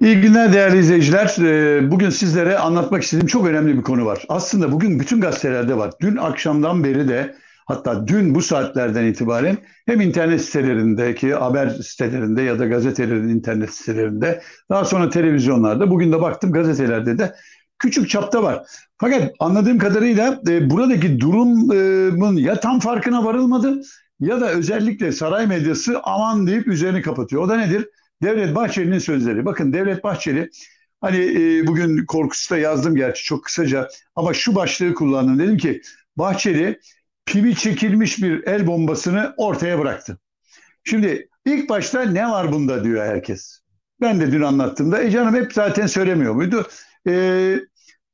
İyi günler değerli izleyiciler. Ee, Bugün sizlere anlatmak istediğim çok önemli bir konu var. Aslında bugün bütün gazetelerde var. Dün akşamdan beri de hatta dün bu saatlerden itibaren hem internet sitelerindeki haber sitelerinde ya da gazetelerin internet sitelerinde daha sonra televizyonlarda bugün de baktım gazetelerde de küçük çapta var. Fakat anladığım kadarıyla e, buradaki durumun ya tam farkına varılmadı ya da özellikle saray medyası aman deyip üzerini kapatıyor. O da nedir? Devlet Bahçeli'nin sözleri. Bakın Devlet Bahçeli hani e, bugün korkusu yazdım gerçi çok kısaca ama şu başlığı kullandım. Dedim ki Bahçeli pimi çekilmiş bir el bombasını ortaya bıraktı. Şimdi ilk başta ne var bunda diyor herkes. Ben de dün anlattığımda e canım hep zaten söylemiyor muydu? E,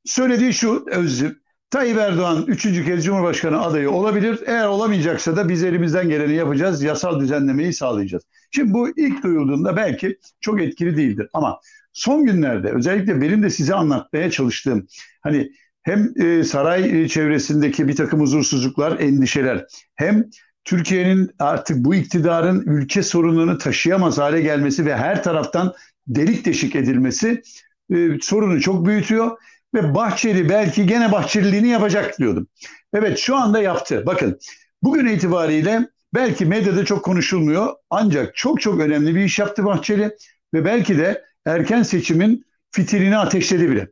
söylediği şu özür. Tayyip Erdoğan üçüncü kez Cumhurbaşkanı adayı olabilir. Eğer olamayacaksa da biz elimizden geleni yapacağız. Yasal düzenlemeyi sağlayacağız. Şimdi bu ilk duyulduğunda belki çok etkili değildir. Ama son günlerde özellikle benim de size anlatmaya çalıştığım hani hem e, saray e, çevresindeki bir takım huzursuzluklar, endişeler hem Türkiye'nin artık bu iktidarın ülke sorunlarını taşıyamaz hale gelmesi ve her taraftan delik deşik edilmesi e, sorunu çok büyütüyor ve Bahçeli belki gene Bahçeliliğini yapacak diyordum. Evet şu anda yaptı. Bakın bugün itibariyle belki medyada çok konuşulmuyor ancak çok çok önemli bir iş yaptı Bahçeli ve belki de erken seçimin fitilini ateşledi bile.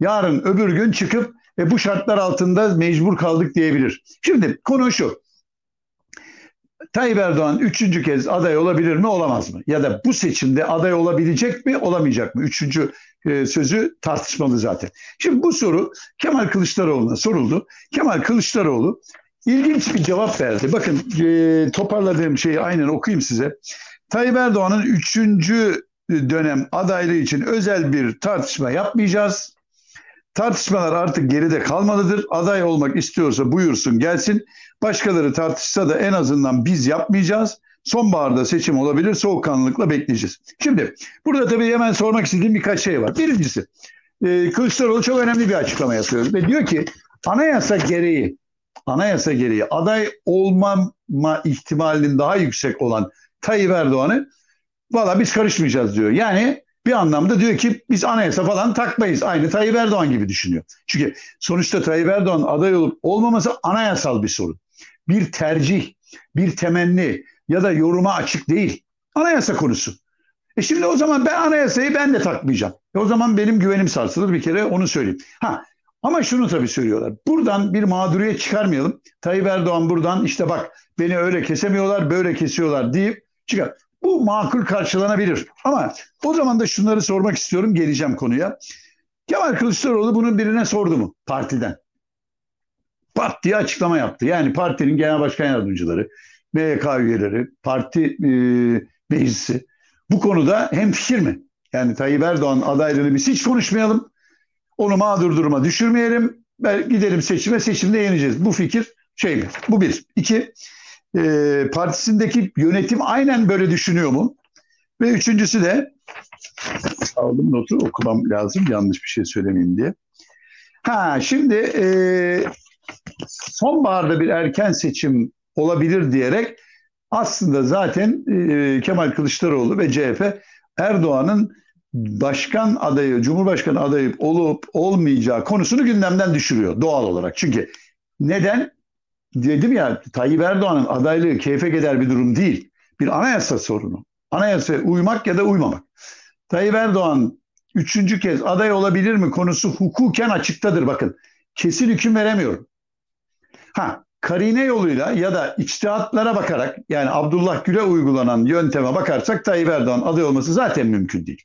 Yarın öbür gün çıkıp e, bu şartlar altında mecbur kaldık diyebilir. Şimdi konu şu. Tayyip Erdoğan üçüncü kez aday olabilir mi olamaz mı? Ya da bu seçimde aday olabilecek mi olamayacak mı? Üçüncü e, sözü tartışmalı zaten. Şimdi bu soru Kemal Kılıçdaroğlu'na soruldu. Kemal Kılıçdaroğlu ilginç bir cevap verdi. Bakın e, toparladığım şeyi aynen okuyayım size. Tayyip Erdoğan'ın üçüncü dönem adaylığı için özel bir tartışma yapmayacağız. Tartışmalar artık geride kalmalıdır. Aday olmak istiyorsa buyursun gelsin. Başkaları tartışsa da en azından biz yapmayacağız. Sonbaharda seçim olabilir. Soğukkanlılıkla bekleyeceğiz. Şimdi burada tabii hemen sormak istediğim birkaç şey var. Birincisi e, Kılıçdaroğlu çok önemli bir açıklama yapıyor. Ve diyor ki anayasa gereği anayasa gereği aday olmama ihtimalinin daha yüksek olan Tayyip Erdoğan'ı valla biz karışmayacağız diyor. Yani bir anlamda diyor ki biz anayasa falan takmayız. Aynı Tayyip Erdoğan gibi düşünüyor. Çünkü sonuçta Tayyip Erdoğan aday olup olmaması anayasal bir sorun. Bir tercih, bir temenni ya da yoruma açık değil. Anayasa konusu. E şimdi o zaman ben anayasayı ben de takmayacağım. E o zaman benim güvenim sarsılır bir kere onu söyleyeyim. Ha ama şunu tabii söylüyorlar. Buradan bir mağduriyet çıkarmayalım. Tayyip Erdoğan buradan işte bak beni öyle kesemiyorlar, böyle kesiyorlar deyip çıkar. Bu makul karşılanabilir. Ama o zaman da şunları sormak istiyorum. Geleceğim konuya. Kemal Kılıçdaroğlu bunun birine sordu mu partiden? Pat diye açıklama yaptı. Yani partinin genel başkan yardımcıları, MYK üyeleri, parti e, meclisi bu konuda hem fikir mi? Yani Tayyip Erdoğan adaylığını biz hiç konuşmayalım. Onu mağdur duruma düşürmeyelim. Gidelim seçime, seçimde yeneceğiz. Bu fikir şey mi? Bu bir. İki, e, partisindeki yönetim aynen böyle düşünüyor mu? Ve üçüncüsü de aldım notu okumam lazım yanlış bir şey söylemeyeyim diye. Ha şimdi e, sonbaharda bir erken seçim olabilir diyerek aslında zaten e, Kemal Kılıçdaroğlu ve CHP Erdoğan'ın başkan adayı, cumhurbaşkanı adayı olup olmayacağı konusunu gündemden düşürüyor doğal olarak. Çünkü neden? Dedim ya Tayyip Erdoğan'ın adaylığı keyfe gider bir durum değil. Bir anayasa sorunu. Anayasaya uymak ya da uymamak. Tayyip Erdoğan üçüncü kez aday olabilir mi konusu hukuken açıktadır bakın. Kesin hüküm veremiyorum. Ha karine yoluyla ya da içtihatlara bakarak yani Abdullah Gül'e uygulanan yönteme bakarsak Tayyip Erdoğan aday olması zaten mümkün değil.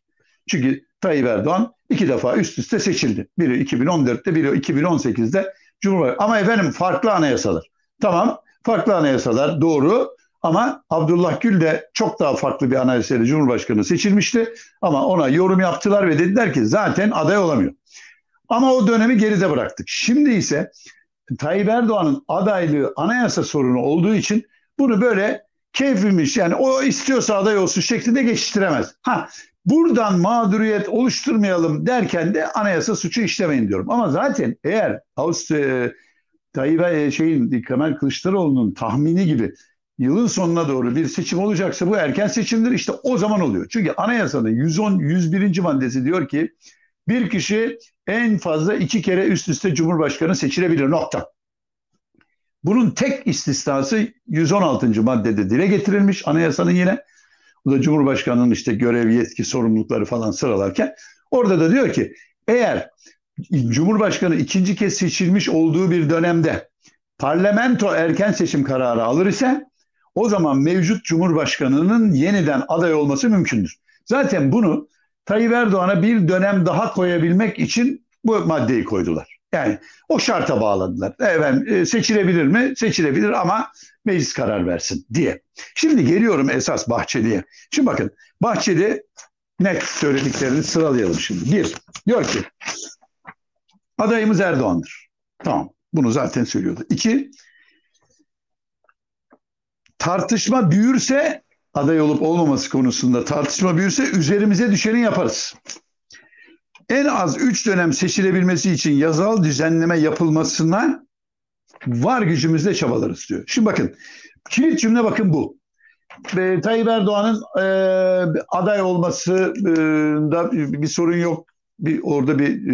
Çünkü Tayyip Erdoğan iki defa üst üste seçildi. Biri 2014'te biri 2018'de Cumhurbaşkanı. Ama efendim farklı anayasalar. Tamam farklı anayasalar doğru ama Abdullah Gül de çok daha farklı bir anayasayla Cumhurbaşkanı seçilmişti. Ama ona yorum yaptılar ve dediler ki zaten aday olamıyor. Ama o dönemi geride bıraktık. Şimdi ise Tayyip Erdoğan'ın adaylığı anayasa sorunu olduğu için bunu böyle keyfimiz yani o istiyorsa aday olsun şeklinde geçiştiremez. Ha buradan mağduriyet oluşturmayalım derken de anayasa suçu işlemeyin diyorum. Ama zaten eğer Avusturya Tayyip e, şeyin Kemal Kılıçdaroğlu'nun tahmini gibi yılın sonuna doğru bir seçim olacaksa bu erken seçimdir. İşte o zaman oluyor. Çünkü anayasanın 110 101. maddesi diyor ki bir kişi en fazla iki kere üst üste Cumhurbaşkanı seçilebilir nokta. Bunun tek istisnası 116. maddede dile getirilmiş anayasanın yine. Bu da Cumhurbaşkanı'nın işte görev, yetki, sorumlulukları falan sıralarken orada da diyor ki eğer Cumhurbaşkanı ikinci kez seçilmiş olduğu bir dönemde parlamento erken seçim kararı alır ise o zaman mevcut Cumhurbaşkanı'nın yeniden aday olması mümkündür. Zaten bunu Tayyip Erdoğan'a bir dönem daha koyabilmek için bu maddeyi koydular. Yani o şarta bağladılar. Evet, e, seçilebilir mi? Seçilebilir ama meclis karar versin diye. Şimdi geliyorum esas Bahçeli'ye. Şimdi bakın Bahçeli net söylediklerini sıralayalım şimdi. Bir, diyor ki adayımız Erdoğan'dır. Tamam. Bunu zaten söylüyordu. İki, tartışma büyürse aday olup olmaması konusunda tartışma büyürse üzerimize düşeni yaparız. En az üç dönem seçilebilmesi için yazal düzenleme yapılmasına var gücümüzle çabalarız diyor. Şimdi bakın kilit cümle bakın bu. E, Tayyip Erdoğan'ın e, aday olmasında bir, sorun yok. Bir, orada bir,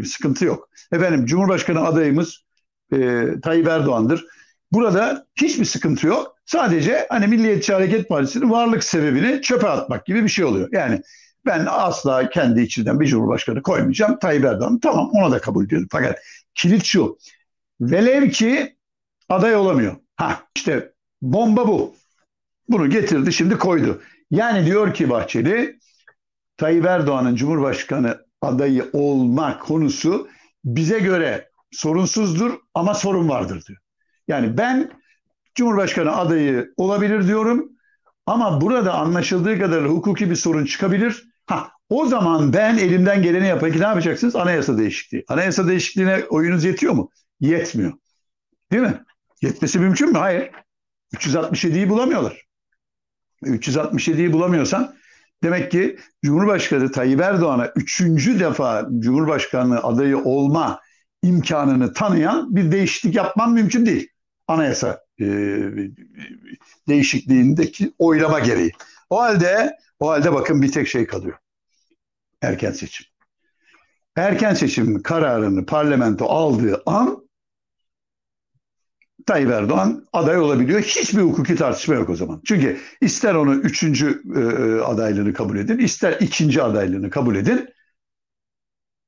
e, sıkıntı yok. Efendim Cumhurbaşkanı adayımız e, Tayyip Erdoğan'dır. Burada hiçbir sıkıntı yok. Sadece hani Milliyetçi Hareket Partisi'nin varlık sebebini çöpe atmak gibi bir şey oluyor. Yani ben asla kendi içinden bir cumhurbaşkanı koymayacağım. Tayyip Erdoğan tamam ona da kabul ediyorum. Fakat kilit şu. Velev ki aday olamıyor. Ha işte bomba bu. Bunu getirdi şimdi koydu. Yani diyor ki Bahçeli Tayyip Erdoğan'ın Cumhurbaşkanı adayı olma konusu bize göre sorunsuzdur ama sorun vardır diyor. Yani ben Cumhurbaşkanı adayı olabilir diyorum ama burada anlaşıldığı kadarıyla hukuki bir sorun çıkabilir. Ha, o zaman ben elimden geleni yapayım ki ne yapacaksınız? Anayasa değişikliği. Anayasa değişikliğine oyunuz yetiyor mu? Yetmiyor. Değil mi? Yetmesi mümkün mü? Hayır. 367'yi bulamıyorlar. 367'yi bulamıyorsan demek ki Cumhurbaşkanı Tayyip Erdoğan'a üçüncü defa Cumhurbaşkanı adayı olma imkanını tanıyan bir değişiklik yapman mümkün değil. Anayasa e, değişikliğindeki oylama gereği. O halde o halde bakın bir tek şey kalıyor. Erken seçim. Erken seçim kararını parlamento aldığı an Tayyip Erdoğan aday olabiliyor. Hiçbir hukuki tartışma yok o zaman. Çünkü ister onu üçüncü e, adaylığını kabul edin, ister ikinci adaylığını kabul edin.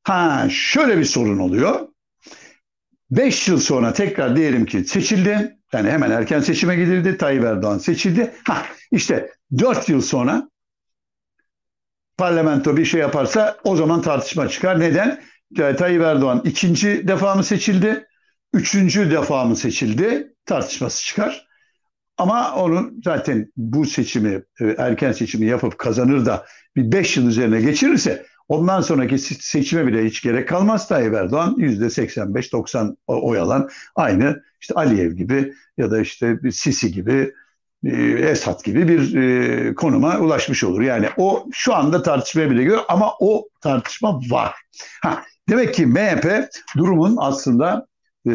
Ha şöyle bir sorun oluyor. Beş yıl sonra tekrar diyelim ki seçildi. Yani hemen erken seçime gidildi. Tayyip Erdoğan seçildi. Ha işte dört yıl sonra parlamento bir şey yaparsa o zaman tartışma çıkar. Neden? Tayyip Erdoğan ikinci defa mı seçildi? Üçüncü defa mı seçildi? Tartışması çıkar. Ama onu zaten bu seçimi, e, erken seçimi yapıp kazanır da bir beş yıl üzerine geçirirse ondan sonraki seçime bile hiç gerek kalmaz. Tayyip Erdoğan yüzde 85-90 oy alan aynı işte Aliyev gibi ya da işte Sisi gibi e, Esat gibi bir e, konuma ulaşmış olur. Yani o şu anda tartışmaya bile giriyor ama o tartışma var. Ha, demek ki MHP durumun aslında e,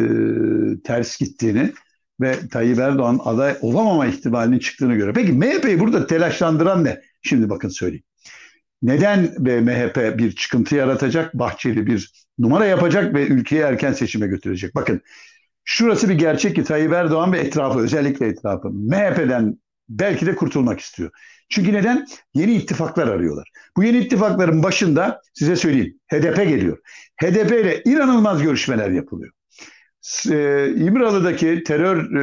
ters gittiğini ve Tayyip Erdoğan aday olamama ihtimalinin çıktığını göre. Peki MHP'yi burada telaşlandıran ne? Şimdi bakın söyleyeyim. Neden MHP bir çıkıntı yaratacak, Bahçeli bir numara yapacak ve ülkeyi erken seçime götürecek? Bakın şurası bir gerçek ki Tayyip Erdoğan ve etrafı özellikle etrafı MHP'den belki de kurtulmak istiyor. Çünkü neden? Yeni ittifaklar arıyorlar. Bu yeni ittifakların başında size söyleyeyim HDP geliyor. HDP ile inanılmaz görüşmeler yapılıyor. E, İmralı'daki terör e,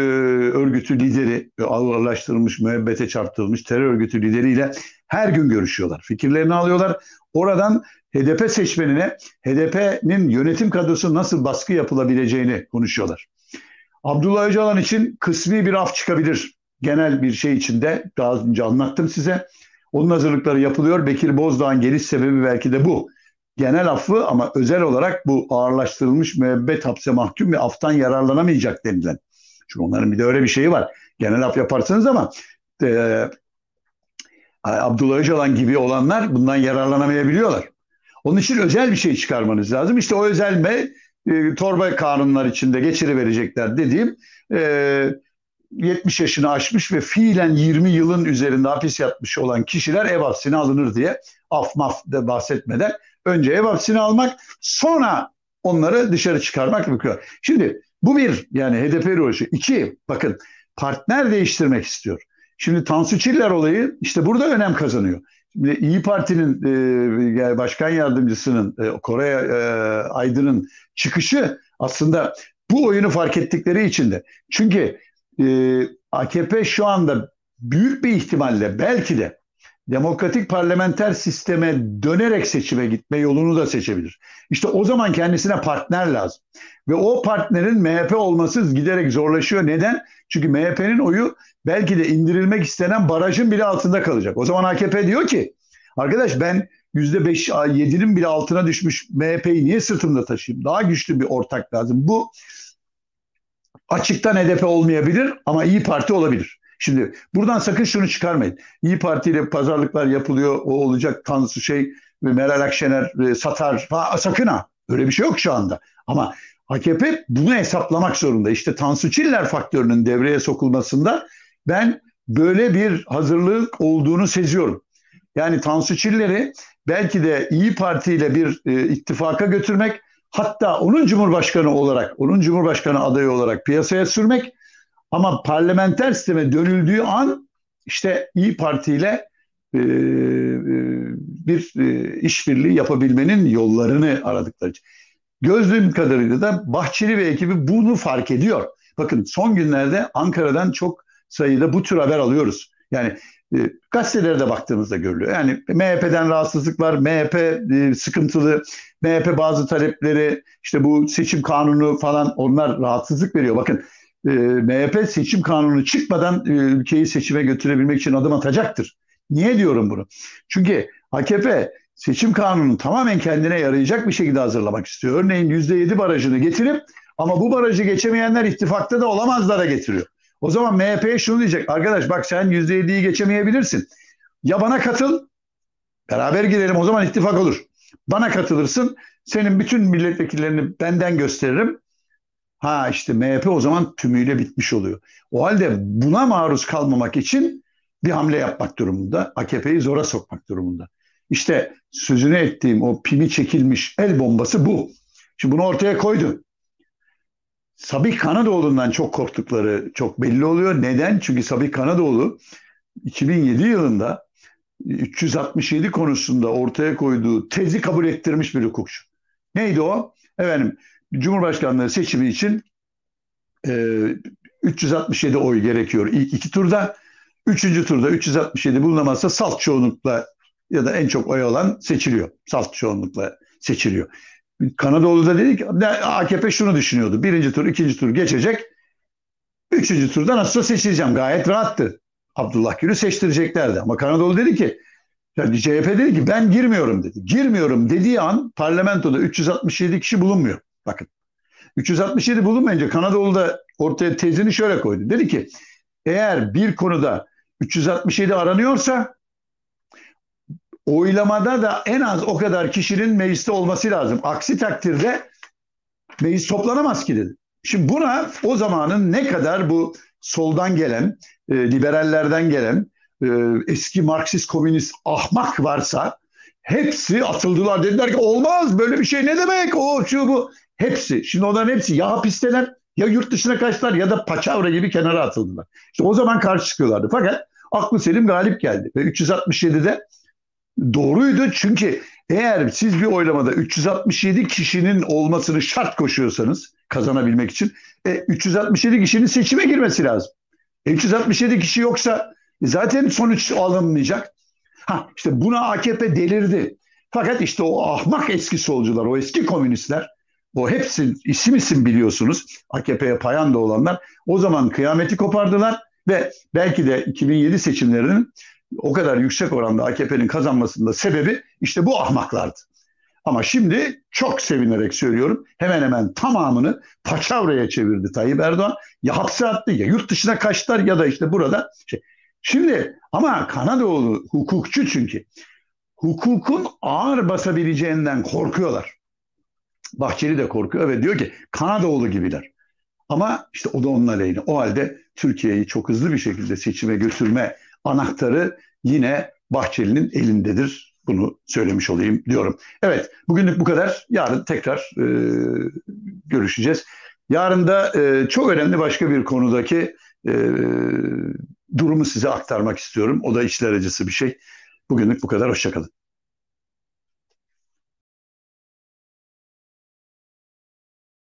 örgütü lideri, e, ağırlaştırılmış, müebbete çarptırılmış terör örgütü lideriyle her gün görüşüyorlar. Fikirlerini alıyorlar. Oradan HDP seçmenine HDP'nin yönetim kadrosu nasıl baskı yapılabileceğini konuşuyorlar. Abdullah Öcalan için kısmi bir af çıkabilir. Genel bir şey içinde daha önce anlattım size. Onun hazırlıkları yapılıyor. Bekir Bozdağ'ın geliş sebebi belki de bu. Genel affı ama özel olarak bu ağırlaştırılmış müebbet hapse mahkum ve aftan yararlanamayacak denilen. Çünkü onların bir de öyle bir şeyi var. Genel af yaparsınız ama e, Abdullah Öcalan gibi olanlar bundan yararlanamayabiliyorlar. Onun için özel bir şey çıkarmanız lazım. İşte o özel mi e, torba kanunlar içinde geçiri verecekler dediğim e, 70 yaşını aşmış ve fiilen 20 yılın üzerinde hapis yatmış olan kişiler ev hapsine alınır diye af maf da bahsetmeden önce ev hapsine almak sonra onları dışarı çıkarmak mümkün. Şimdi bu bir yani HDP rolü. İki bakın partner değiştirmek istiyor. Şimdi Tansu Çiller olayı işte burada önem kazanıyor. Şimdi İyi Parti'nin e, başkan yardımcısının e, Koray e, Aydın'ın çıkışı aslında bu oyunu fark ettikleri için de. Çünkü e, AKP şu anda büyük bir ihtimalle belki de demokratik parlamenter sisteme dönerek seçime gitme yolunu da seçebilir. İşte o zaman kendisine partner lazım. Ve o partnerin MHP olması giderek zorlaşıyor. Neden? Çünkü MHP'nin oyu belki de indirilmek istenen barajın bile altında kalacak. O zaman AKP diyor ki arkadaş ben %5, %7'nin bile altına düşmüş MHP'yi niye sırtımda taşıyayım? Daha güçlü bir ortak lazım. Bu açıktan HDP olmayabilir ama İyi Parti olabilir. Şimdi buradan sakın şunu çıkarmayın. İyi Parti ile pazarlıklar yapılıyor, o olacak Tansu şey ve Meral Akşener e, satar. Ha, sakın ha. Öyle bir şey yok şu anda. Ama AKP bunu hesaplamak zorunda. İşte Tansu Çiller faktörünün devreye sokulmasında ben böyle bir hazırlık olduğunu seziyorum. Yani Tansu Çiller'i belki de İyi Parti ile bir e, ittifaka götürmek hatta onun Cumhurbaşkanı olarak, onun Cumhurbaşkanı adayı olarak piyasaya sürmek ama parlamenter sisteme dönüldüğü an işte İyi Parti ile e, e, bir e, işbirliği yapabilmenin yollarını aradıkları için. Gözlüğüm kadarıyla da Bahçeli ve ekibi bunu fark ediyor. Bakın son günlerde Ankara'dan çok sayıda bu tür haber alıyoruz. Yani gazetelere baktığımızda görülüyor. Yani MHP'den rahatsızlık var, MHP e, sıkıntılı, MHP bazı talepleri, işte bu seçim kanunu falan onlar rahatsızlık veriyor. Bakın e, MHP seçim kanunu çıkmadan e, ülkeyi seçime götürebilmek için adım atacaktır. Niye diyorum bunu? Çünkü AKP seçim kanununu tamamen kendine yarayacak bir şekilde hazırlamak istiyor. Örneğin %7 barajını getirip ama bu barajı geçemeyenler ittifakta da olamazlara getiriyor. O zaman MHP'ye şunu diyecek. Arkadaş bak sen %7'yi geçemeyebilirsin. Ya bana katıl beraber girelim o zaman ittifak olur. Bana katılırsın senin bütün milletvekillerini benden gösteririm. Ha işte MHP o zaman tümüyle bitmiş oluyor. O halde buna maruz kalmamak için bir hamle yapmak durumunda. AKP'yi zora sokmak durumunda. İşte sözünü ettiğim o pimi çekilmiş el bombası bu. Şimdi bunu ortaya koydu. Sabih Kanadoğlu'ndan çok korktukları çok belli oluyor. Neden? Çünkü Sabih Kanadoğlu 2007 yılında 367 konusunda ortaya koyduğu tezi kabul ettirmiş bir hukukçu. Neydi o? Efendim Cumhurbaşkanlığı seçimi için e, 367 oy gerekiyor ilk iki turda. Üçüncü turda 367 bulunamazsa salt çoğunlukla ya da en çok oy alan seçiliyor. Salt çoğunlukla seçiliyor. Kanadoğlu da dedi ki AKP şunu düşünüyordu. Birinci tur, ikinci tur geçecek. Üçüncü turda nasılsa seçileceğim. Gayet rahattı. Abdullah Gül'ü seçtireceklerdi. Ama Kanadoğlu dedi ki yani CHP dedi ki ben girmiyorum dedi. Girmiyorum dediği an parlamentoda 367 kişi bulunmuyor. Bakın. 367 bulunmayınca Kanadoğlu da ortaya tezini şöyle koydu. Dedi ki eğer bir konuda 367 aranıyorsa oylamada da en az o kadar kişinin mecliste olması lazım. Aksi takdirde meclis toplanamaz ki dedi. Şimdi buna o zamanın ne kadar bu soldan gelen, e, liberallerden gelen, e, eski Marksist komünist ahmak varsa hepsi atıldılar. Dediler ki olmaz böyle bir şey ne demek o şu bu. Hepsi. Şimdi onların hepsi ya hapisteler ya yurt dışına kaçtılar ya da paçavra gibi kenara atıldılar. İşte o zaman karşı çıkıyorlardı. Fakat aklı selim galip geldi. Ve 367'de doğruydu çünkü eğer siz bir oylamada 367 kişinin olmasını şart koşuyorsanız kazanabilmek için e, 367 kişinin seçime girmesi lazım. E, 367 kişi yoksa zaten sonuç alınmayacak. Ha işte buna AKP delirdi. Fakat işte o ahmak eski solcular, o eski komünistler, o hepsi isim isim biliyorsunuz AKP'ye payan da olanlar o zaman kıyameti kopardılar ve belki de 2007 seçimlerinin o kadar yüksek oranda AKP'nin kazanmasında sebebi işte bu ahmaklardı. Ama şimdi çok sevinerek söylüyorum hemen hemen tamamını paçavraya çevirdi Tayyip Erdoğan. Ya hapse attı ya yurt dışına kaçtılar ya da işte burada. Şey. Şimdi ama Kanadoğlu hukukçu çünkü. Hukukun ağır basabileceğinden korkuyorlar. Bahçeli de korkuyor ve diyor ki Kanadoğlu gibiler. Ama işte o da onun aleyhine. O halde Türkiye'yi çok hızlı bir şekilde seçime götürme anahtarı yine Bahçeli'nin elindedir. Bunu söylemiş olayım diyorum. Evet, bugünlük bu kadar. Yarın tekrar e, görüşeceğiz. Yarın da e, çok önemli başka bir konudaki e, durumu size aktarmak istiyorum. O da içler acısı bir şey. Bugünlük bu kadar. Hoşçakalın.